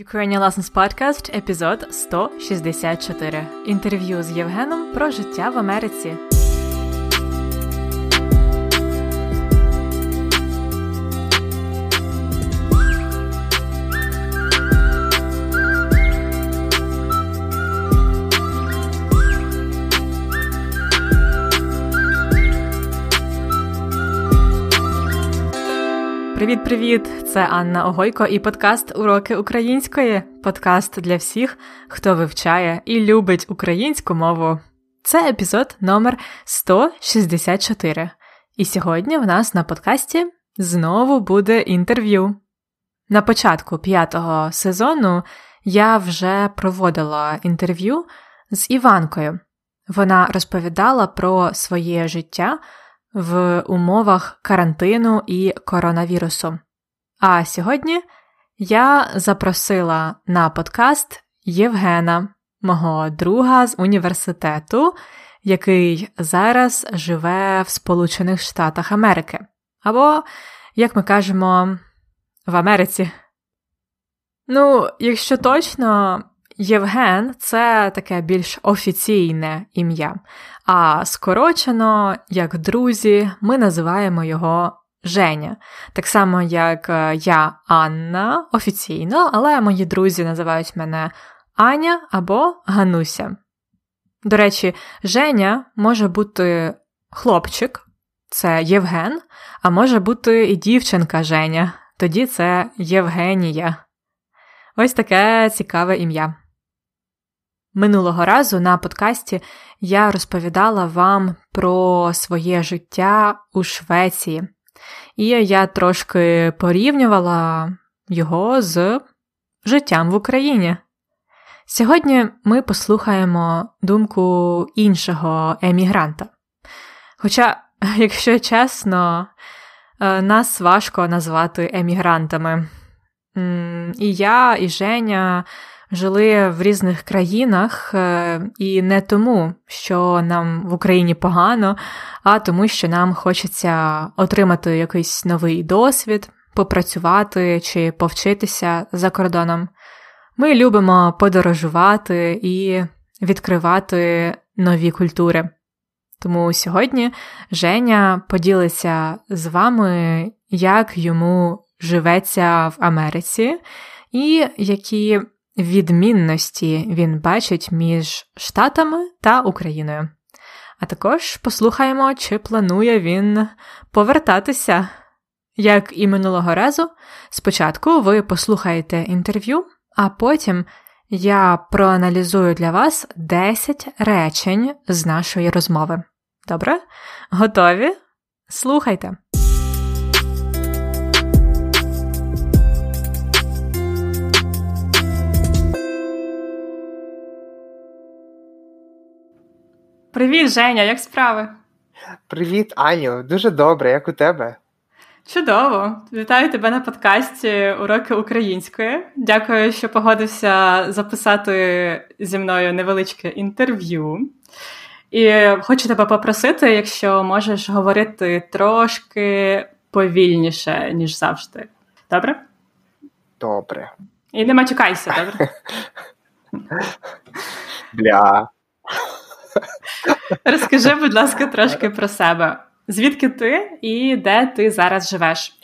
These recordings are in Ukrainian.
Ukrainian Lessons Podcast, епізод 164. Інтерв'ю з Євгеном про життя в Америці. Привіт-привіт! Це Анна Огойко і подкаст Уроки української. Подкаст для всіх, хто вивчає і любить українську мову. Це епізод номер 164. І сьогодні в нас на подкасті знову буде інтерв'ю. На початку п'ятого сезону я вже проводила інтерв'ю з Іванкою. Вона розповідала про своє життя в умовах карантину і коронавірусу. А сьогодні я запросила на подкаст Євгена, мого друга з університету, який зараз живе в Сполучених Штатах Америки. Або, як ми кажемо, в Америці. Ну, якщо точно, Євген це таке більш офіційне ім'я, а скорочено, як друзі, ми називаємо його Женя. Так само, як е, я Анна офіційно, але мої друзі називають мене Аня або Гануся. До речі, Женя може бути хлопчик, це Євген, а може бути і дівчинка Женя, тоді це Євгенія. Ось таке цікаве ім'я. Минулого разу на подкасті я розповідала вам про своє життя у Швеції, і я трошки порівнювала його з життям в Україні. Сьогодні ми послухаємо думку іншого емігранта. Хоча, якщо чесно, е, нас важко назвати емігрантами. І я, і Женя жили в різних країнах, е, і не тому, що нам в Україні погано, а тому, що нам хочеться отримати якийсь новий досвід, попрацювати чи повчитися за кордоном. Ми любимо подорожувати і відкривати нові культури. Тому сьогодні Женя поділиться з вами, як йому живеться в Америці, і які відмінності він бачить між Штатами та Україною. А також послухаємо, чи планує він повертатися. Як і минулого разу, спочатку ви послухаєте інтерв'ю, а потім я проаналізую для вас 10 речень з нашої розмови. Добре? Готові? Слухайте! Привіт, Женя, як справи? Привіт, Аню. Дуже добре, як у тебе? Чудово! Вітаю тебе на подкасті Уроки української. Дякую, що погодився записати зі мною невеличке інтерв'ю. І хочу тебе попросити, якщо можеш говорити трошки повільніше, ніж завжди. Добре? Добре. І не матюкайся, добре? Бля. Розкажи, будь ласка, трошки про себе. Звідки ти і де ти зараз живеш?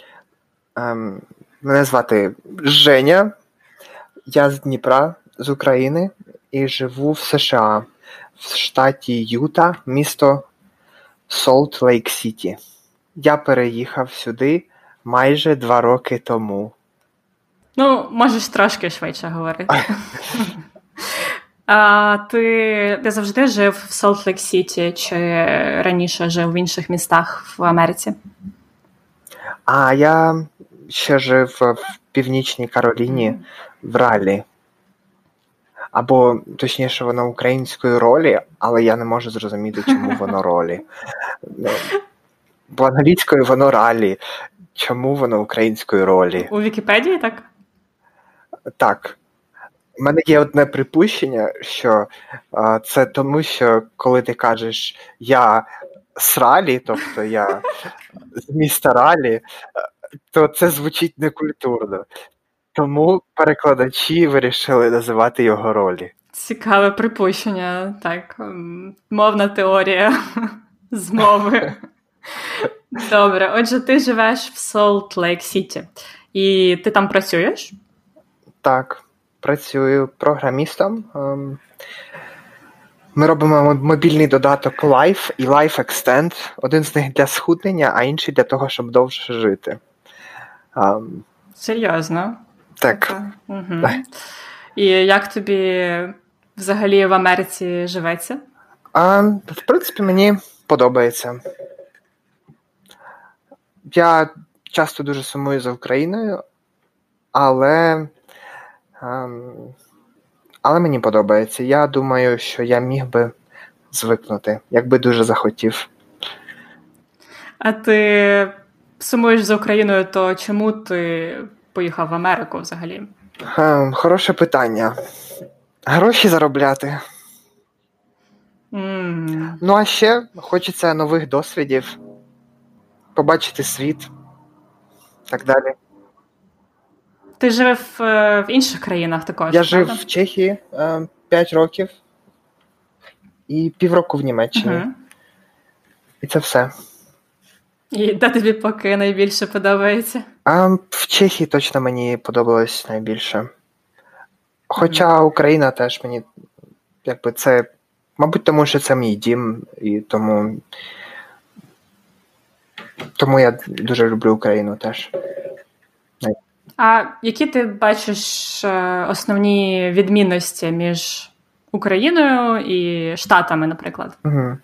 Ем, Мене звати Женя, я з Дніпра, з України і живу в США, в штаті Юта, місто Солт Лейк Сіті. Я переїхав сюди майже два роки тому. Ну, можеш трошки швидше говорити. А ти ти завжди жив в Солт Лейк Сіті чи раніше жив в інших містах в Америці? А я ще жив в Північній Кароліні в Ралі. Або, точніше, воно української ролі, але я не можу зрозуміти, чому воно ролі. Ну, бо англійською воно ралі. Чому воно української ролі? У Вікіпедії так? Так. У мене є одне припущення, що а, це тому, що коли ти кажеш я з ралі, тобто я з міста ралі, то це звучить некультурно. Тому перекладачі вирішили називати його ролі. Цікаве припущення, так. Мовна теорія з мови. Добре, отже, ти живеш в Солт Лейк Сіті. І ти там працюєш? Так, працюю програмістом. Ем, ми робимо мобільний додаток Life і Life Extend. Один з них для схуднення, а інший для того, щоб довше жити. Um, Серйозно? Так. Угу. І як тобі взагалі в Америці живеться? А, В принципі, мені подобається. Я часто дуже сумую за Україною, але ем, але мені подобається. Я думаю, що я міг би звикнути, якби дуже захотів. А ти сумуєш за Україною, то чому ти поїхав в Америку взагалі? Ем, хороше питання. Гроші заробляти. Mm. Ну, а ще хочеться нових досвідів, побачити світ так далі. Ти жив в інших країнах також? Я правда? жив в Чехії 5 років і півроку в Німеччині. Uh-huh. І це все. І де тобі поки найбільше подобається? А В Чехії точно мені подобалось найбільше. Хоча Україна теж мені, якби це, мабуть, тому що це мій дім, і тому тому я дуже люблю Україну теж. А які ти бачиш е, основні відмінності між Україною і Штатами, наприклад? Угу.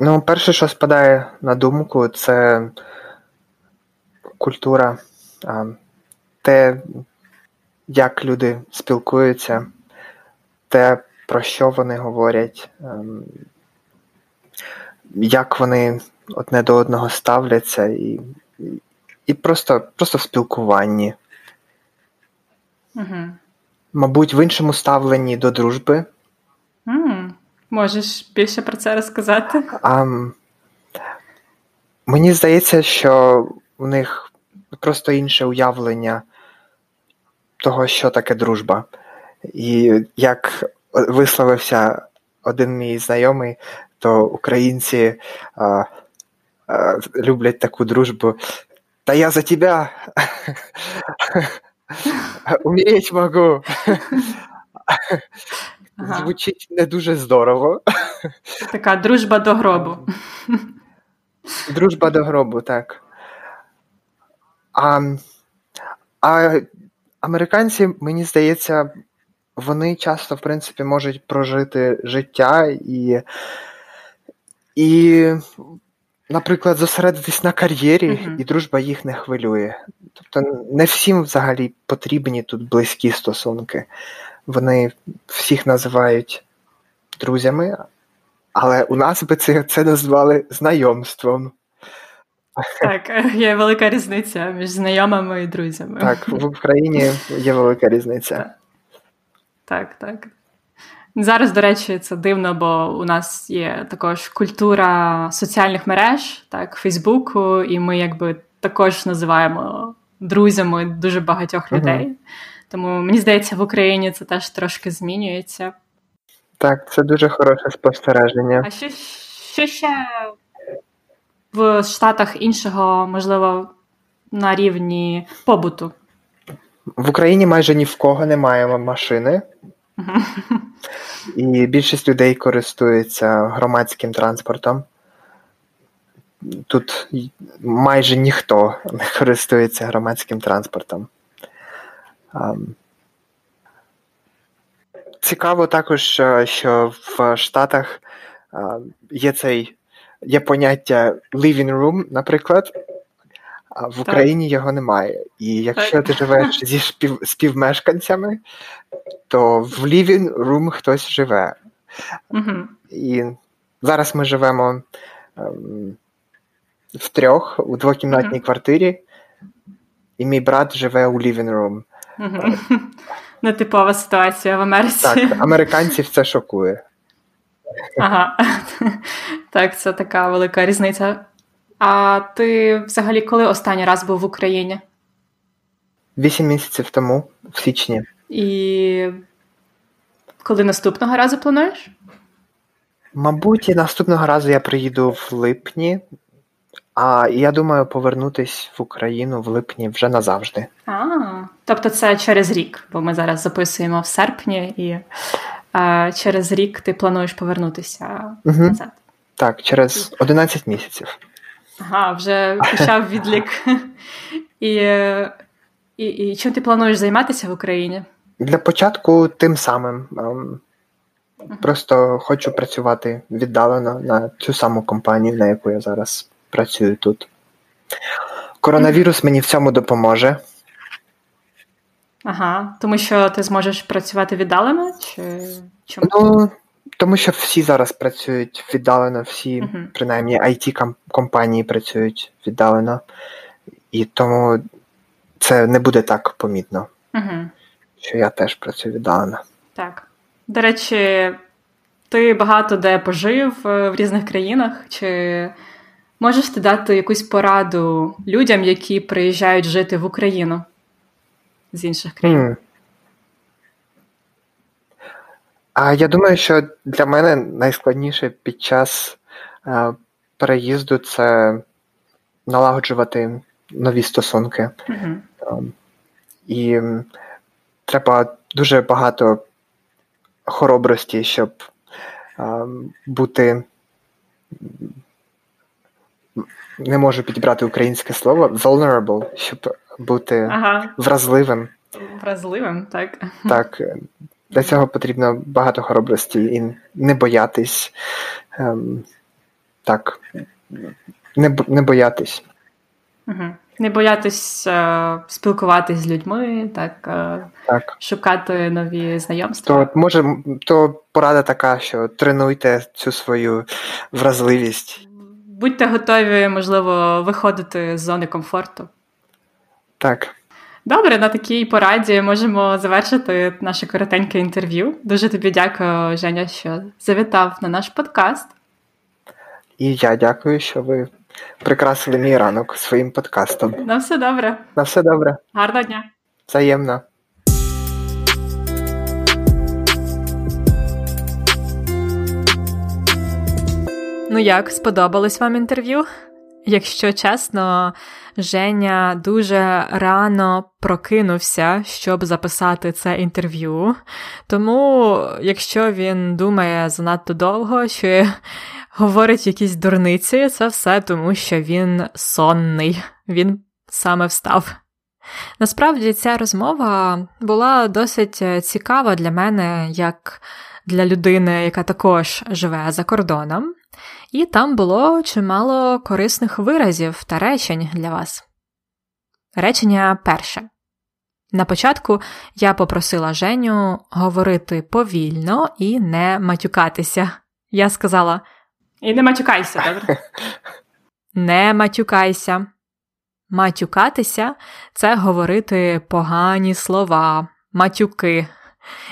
Ну, перше, що спадає на думку, це культура, те, як люди спілкуються, те, про що вони говорять, як вони одне до одного ставляться, і і просто просто в спілкуванні. Угу. Мабуть, в іншому ставленні до дружби. Mm. Можеш більше про це розказати? А, Мені здається, що у них просто інше уявлення того, що таке дружба. І як висловився один мій знайомий, то українці а, а, люблять таку дружбу. Та я за тебе уміють можу. Ага. Звучить не дуже здорово. Така дружба до гробу. Дружба до гробу, так. А, а американці, мені здається, вони часто, в принципі, можуть прожити життя і, і наприклад, зосередитись на кар'єрі, uh-huh. і дружба їх не хвилює. Тобто не всім взагалі потрібні тут близькі стосунки. Вони всіх називають друзями, але у нас би це, це назвали знайомством. Так, є велика різниця між знайомими і друзями. Так, в Україні є велика різниця. Так, так. Зараз, до речі, це дивно, бо у нас є також культура соціальних мереж, так, Фейсбуку, і ми якби також називаємо друзями дуже багатьох людей. Тому мені здається, в Україні це теж трошки змінюється. Так, це дуже хороше спостереження. А що, що ще в Штатах іншого, можливо, на рівні побуту? В Україні майже ні в кого немає машини. І більшість людей користуються громадським транспортом. Тут майже ніхто не користується громадським транспортом. Цікаво також, що в Штатах є цей є поняття living room, наприклад, а в Україні так. його немає. І якщо ти живеш зі спів, співмешканцями, то в living room хтось живе. Угу. І зараз ми живемо ем, в трьох у двокімнатній угу. квартирі, і мій брат живе у living room. Угу. Нетипова ситуація в Америці. Так, американців це шокує. Ага, так, це така велика різниця. А ти взагалі коли останній раз був в Україні? Вісім місяців тому, в січні. І коли наступного разу плануєш? Мабуть, і наступного разу я приїду в липні, а я думаю повернутись в Україну в липні вже назавжди. А, тобто це через рік, бо ми зараз записуємо в серпні, і а, через рік ти плануєш повернутися Угу. назад. Так, через 11 місяців. Ага, вже почав відлік. І, і, і чим ти плануєш займатися в Україні? Для початку тим самим. ем, Просто хочу працювати віддалено на цю саму компанію, на яку я зараз працюю тут. Коронавірус мені в цьому допоможе. Ага, тому що ти зможеш працювати віддалено? Чи чому? Ну, тому що всі зараз працюють віддалено, всі, Мгм. принаймні, it компанії працюють віддалено, і тому це не буде так помітно, Угу. що я теж працюю віддалено. Так. До речі, ти багато де пожив е, в різних країнах. Чи можеш ти дати якусь пораду людям, які приїжджають жити в Україну з інших країн? М. А я думаю, що для мене найскладніше під час е, переїзду це налагоджувати нові стосунки. Угу. І треба дуже багато хоробрості, щоб ем, бути. Не можу підібрати українське слово vulnerable, щоб бути Ага, вразливим. вразливим, так. Так, е, для цього потрібно багато хоробрості і не боятись. Ем, так, не, не боятись. Угу. Не боятись е, спілкуватись з людьми, так, е, Так. шукати нові знайомства. То може, то порада така, що тренуйте цю свою вразливість. Будьте готові, можливо, виходити з зони комфорту. Так. Добре, на такій пораді можемо завершити наше коротеньке інтерв'ю. Дуже тобі дякую, Женя, що завітав на наш подкаст. І я дякую, що ви прикрасили мій ранок своїм подкастом. На все добре, На все добре, гарного дня. взаємно. Ну як, сподобалось вам інтерв'ю? Якщо чесно, Женя дуже рано прокинувся, щоб записати це інтерв'ю. Тому, якщо він думає занадто довго, що говорить якісь дурниці, це все тому, що він сонний, він саме встав. Насправді ця розмова була досить цікава для мене, як для людини, яка також живе за кордоном. І там було чимало корисних виразів та речень для вас. Речення перше. На початку я попросила Женю говорити повільно і не матюкатися. Я сказала: І не матюкайся, добре? Не матюкайся. Матюкатися це говорити погані слова, матюки.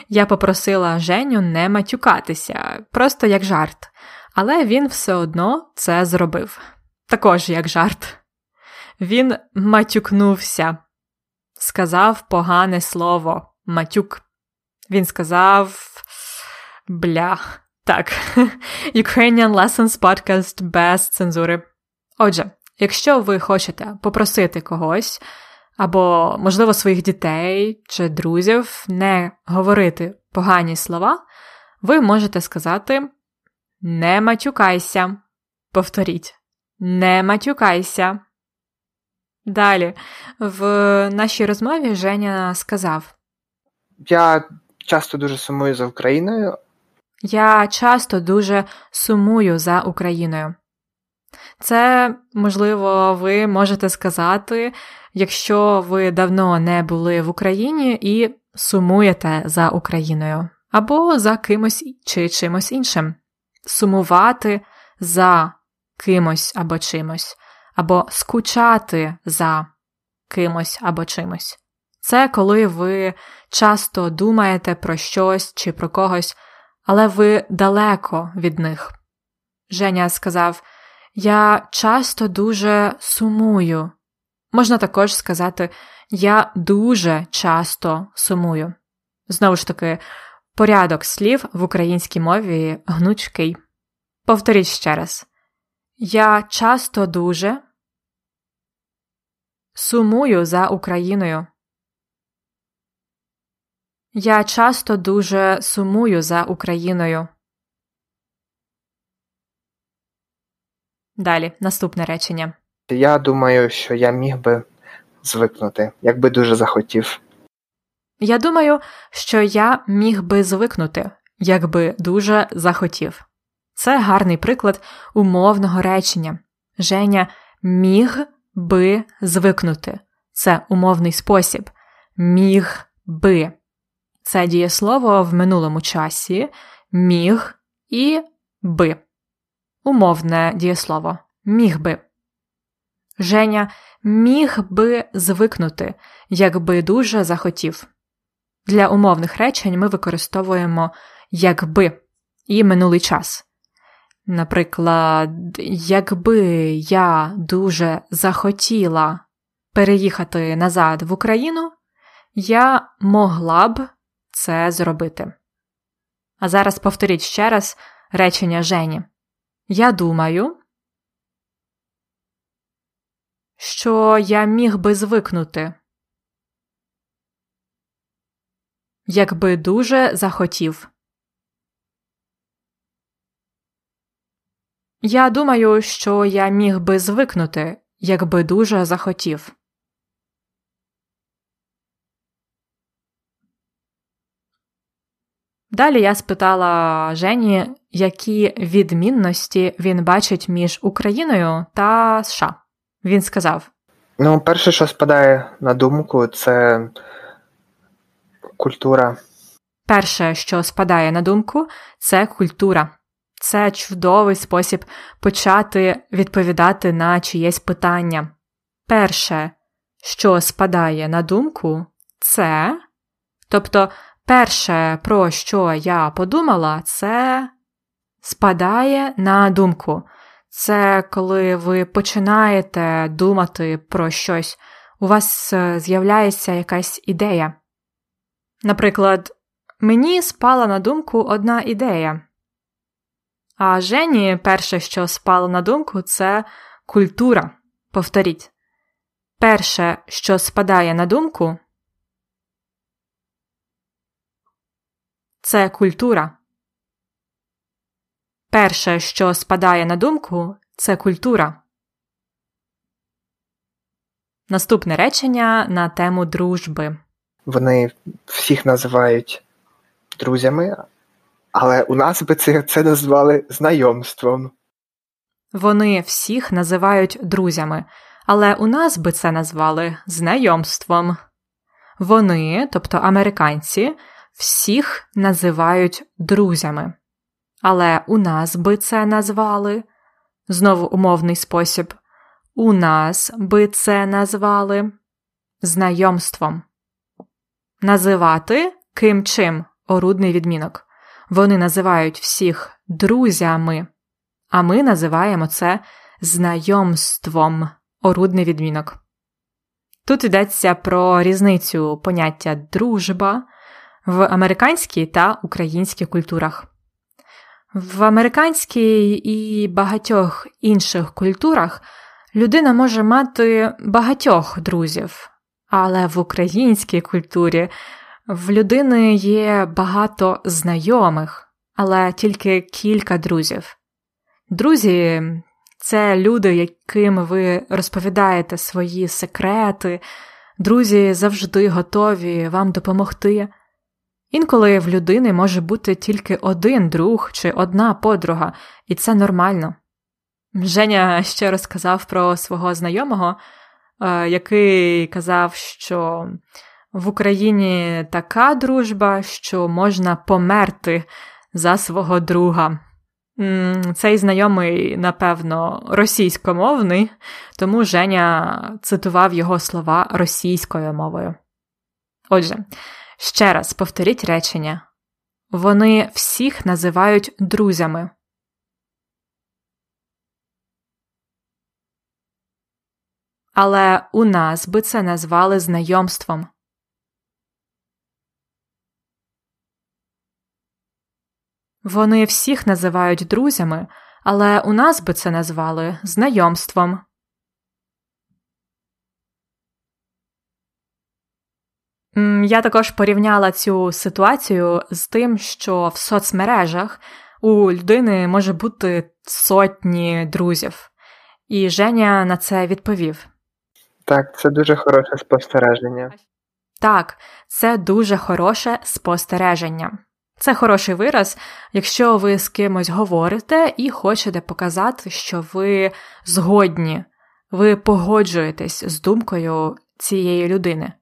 Я попросила Женю не матюкатися, просто як жарт. Але він все одно це зробив. Також як жарт. Він матюкнувся, сказав погане слово матюк. Він сказав бля. Так, Ukrainian Lessons Podcast без цензури. Отже, якщо ви хочете попросити когось, або, можливо, своїх дітей чи друзів не говорити погані слова, ви можете сказати. Не матюкайся. Повторіть. Не матюкайся. Далі, в нашій розмові Женя сказав: Я часто дуже сумую за Україною. Я часто дуже сумую за Україною. Це, можливо, ви можете сказати, якщо ви давно не були в Україні і сумуєте за Україною, або за кимось чи чимось іншим. Сумувати за кимось або чимось, або скучати за кимось або чимось. Це коли ви часто думаєте про щось чи про когось, але ви далеко від них. Женя сказав: Я часто дуже сумую Можна також сказати Я дуже часто сумую. Знову ж таки, порядок слів в українській мові гнучкий. Повторіть ще раз. Я часто дуже сумую за Україною. Я часто дуже сумую за Україною. Далі наступне речення. Я думаю, що я міг би звикнути, якби дуже захотів. Я думаю, що я міг би звикнути, якби дуже захотів. Це гарний приклад умовного речення. Женя міг би звикнути. Це умовний спосіб. Міг би. Це дієслово в минулому часі міг і би. Умовне дієслово міг би. Женя міг би звикнути, якби дуже захотів. Для умовних речень ми використовуємо якби і минулий час. Наприклад, якби я дуже захотіла переїхати назад в Україну, я могла б це зробити. А зараз повторіть ще раз речення Жені. Я думаю, що я міг би звикнути, якби дуже захотів. Я думаю, що я міг би звикнути, якби дуже захотів. Далі я спитала Жені, які відмінності він бачить між Україною та США. Він сказав: Ну, перше, що спадає на думку, це культура. Перше, що спадає на думку, це культура. Це чудовий спосіб почати відповідати на чиєсь питання. Перше, що спадає на думку, це. Тобто, перше, про що я подумала, це спадає на думку. Це коли ви починаєте думати про щось, у вас е, з'являється якась ідея. Наприклад, мені спала на думку одна ідея. А Жені перше, що спало на думку, це культура. Повторіть. Перше, що спадає на думку, це культура. Перше, що спадає на думку, це культура. Наступне речення на тему дружби. Вони всіх називають друзями, але у нас би це, це назвали знайомством. Вони всіх називають друзями, але у нас би це назвали знайомством. Вони, тобто американці, всіх називають друзями. Але у нас би це назвали знову умовний спосіб. У нас би це назвали знайомством. Називати ким чим орудний відмінок. Вони називають всіх друзями, а ми називаємо це знайомством орудний відмінок. Тут йдеться про різницю поняття дружба в американській та українській культурах. В американській і багатьох інших культурах людина може мати багатьох друзів, але в українській культурі в людини є багато знайомих, але тільки кілька друзів. Друзі це люди, яким ви розповідаєте свої секрети, друзі завжди готові вам допомогти. Інколи в людини може бути тільки один друг чи одна подруга, і це нормально. Женя ще розказав про свого знайомого, е, який казав, що в Україні така дружба, що можна померти за свого друга. Цей знайомий, напевно, російськомовний, тому Женя цитував його слова російською мовою. Отже, ще раз повторіть речення. Вони всіх називають друзями. Але у нас би це назвали знайомством. Вони всіх називають друзями, але у нас би це назвали знайомством. Я також порівняла цю ситуацію з тим, що в соцмережах у людини може бути сотні друзів, і Женя на це відповів. Так, це дуже хороше спостереження. Так, це дуже хороше спостереження. Це хороший вираз, якщо ви з кимось говорите і хочете показати, що ви згодні, ви погоджуєтесь з думкою цієї людини.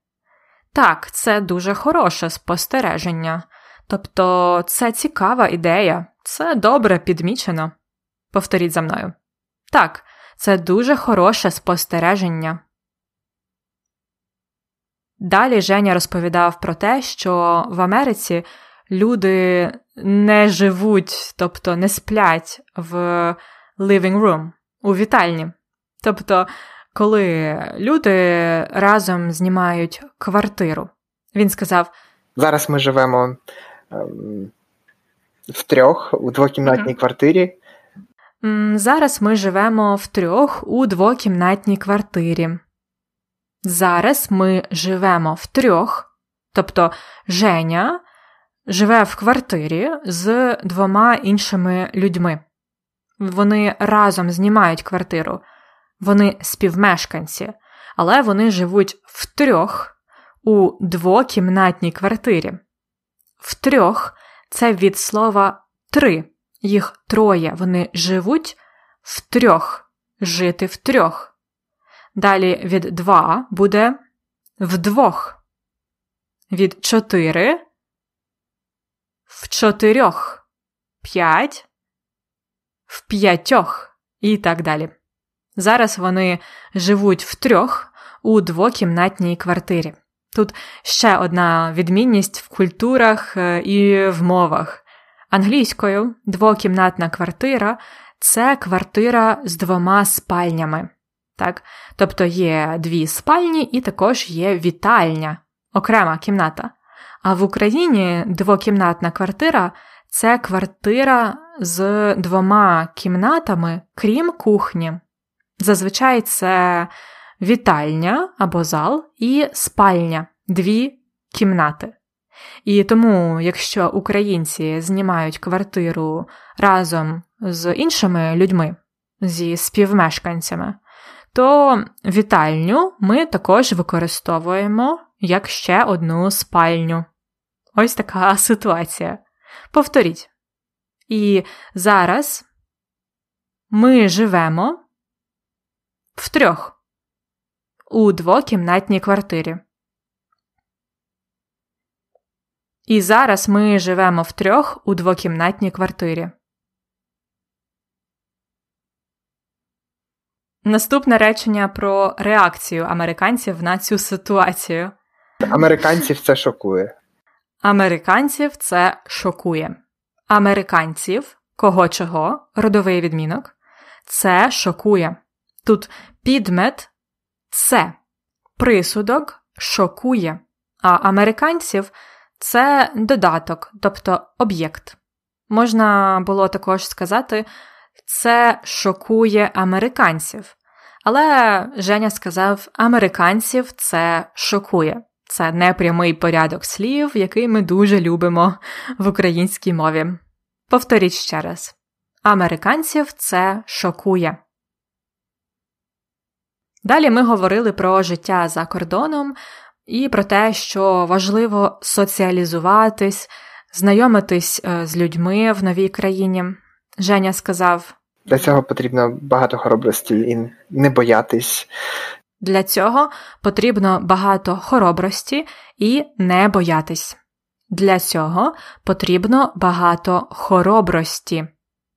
Так, це дуже хороше спостереження. Тобто це цікава ідея, це добре підмічено. Повторіть за мною. Так, це дуже хороше спостереження. Далі Женя розповідав про те, що в Америці люди не живуть, тобто не сплять в living room, у вітальні. Тобто, коли люди разом знімають квартиру, він сказав: Зараз ми живемо ем, в трьох у двокімнатній mm-hmm. квартирі. Зараз ми живемо в трьох у двокімнатній квартирі. Зараз ми живемо в трьох, тобто Женя живе в квартирі з двома іншими людьми. Вони разом знімають квартиру, вони співмешканці, але вони живуть в трьох у двокімнатній квартирі. В трьох це від слова три. Їх троє. Вони живуть в трьох, жити в трьох. Далі від два буде вдвох. Від чотири в чотирьох, п'ять, в п'ятьох і так далі. Зараз вони живуть в трьох у двокімнатній квартирі. Тут ще одна відмінність в культурах е, і в мовах. Англійською двокімнатна квартира це квартира з двома спальнями. Так? Тобто є дві спальні і також є вітальня, окрема кімната. А в Україні двокімнатна квартира це квартира з двома кімнатами, крім кухні. Зазвичай це вітальня або зал і спальня дві кімнати. І тому, якщо українці знімають квартиру разом з іншими людьми, зі співмешканцями, то вітальню ми також використовуємо як ще одну спальню. Ось така ситуація. Повторіть. І зараз ми живемо в трьох у двокімнатній квартирі. І зараз ми живемо в трьох у двокімнатній квартирі. Наступне речення про реакцію американців на цю ситуацію. Американців це шокує. Американців це шокує. Американців кого чого, родовий відмінок, це шокує. Тут підмет це присудок шокує, а американців це додаток, тобто об'єкт. Можна було також сказати, це шокує американців. Але Женя сказав, американців це шокує. Це непрямий порядок слів, який ми дуже любимо в українській мові. Повторіть ще раз: американців це шокує. Далі ми говорили про життя за кордоном і про те, що важливо соціалізуватись, знайомитись е, з людьми в новій країні. Женя сказав: для цього потрібно багато хоробрості і не боятись. Для цього потрібно багато хоробрості і не боятись. Для цього потрібно багато хоробрості.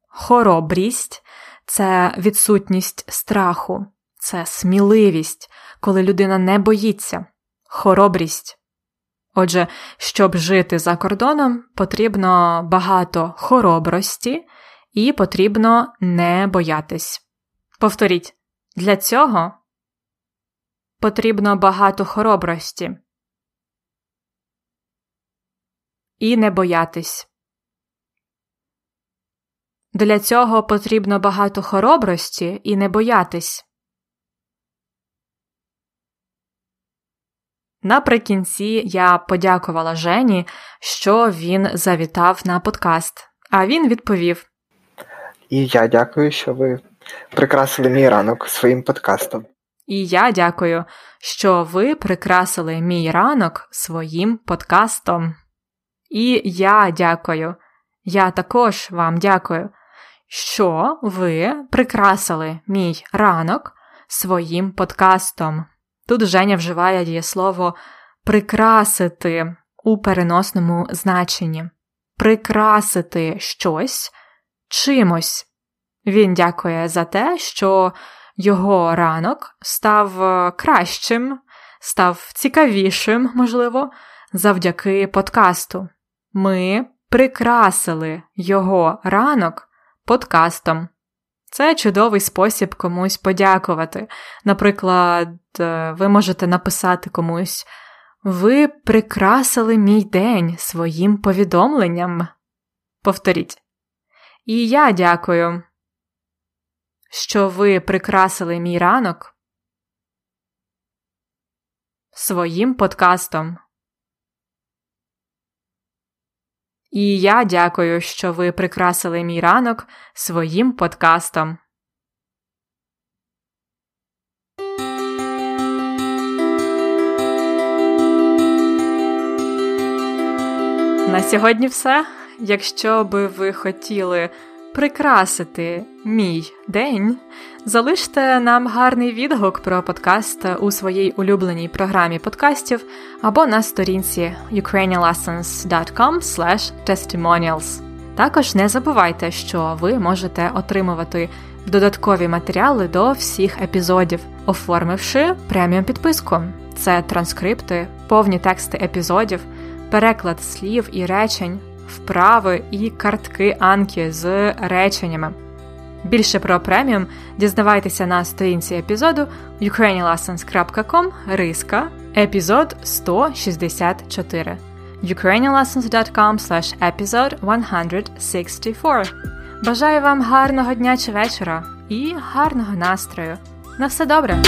Хоробрість це відсутність страху, це сміливість, коли людина не боїться, хоробрість. Отже, щоб жити за кордоном, потрібно багато хоробрості і потрібно не боятись. Повторіть, для цього потрібно багато хоробрості. І не боятись. Для цього потрібно багато хоробрості і не боятись. Наприкінці я подякувала Жені, що він завітав на подкаст, а він відповів: І я дякую, що ви прикрасили мій ранок своїм подкастом. І я дякую, що ви прикрасили мій ранок своїм подкастом. І я дякую, я також вам дякую, що ви прикрасили мій ранок своїм подкастом. Тут Женя вживає дієслово прикрасити у переносному значенні, прикрасити щось чимось. Він дякує за те, що його ранок став е, кращим, став цікавішим, можливо, завдяки подкасту. Ми прикрасили його ранок подкастом. Це чудовий спосіб комусь подякувати. Наприклад, е, ви можете написати комусь: Ви прикрасили мій день своїм повідомленням. Повторіть. І я дякую, що ви прикрасили мій ранок своїм подкастом. І я дякую, що ви прикрасили мій ранок своїм подкастом. На сьогодні все. Якщо би ви хотіли прикрасити мій день, залиште нам гарний відгук про подкаст у своїй улюбленій програмі подкастів або на сторінці ukrainianlessons.com testimonials. Також не забувайте, що ви можете отримувати додаткові матеріали до всіх епізодів, оформивши преміум підписку. Це транскрипти, повні тексти епізодів, переклад слів і речень вправи і картки Анки з реченнями. Більше про преміум дізнавайтеся на сторінці епізоду ukrainianlessons.com риска епізод 164 ukrainianlessons.com episode 164 Бажаю вам гарного дня чи вечора і гарного настрою. На все добре!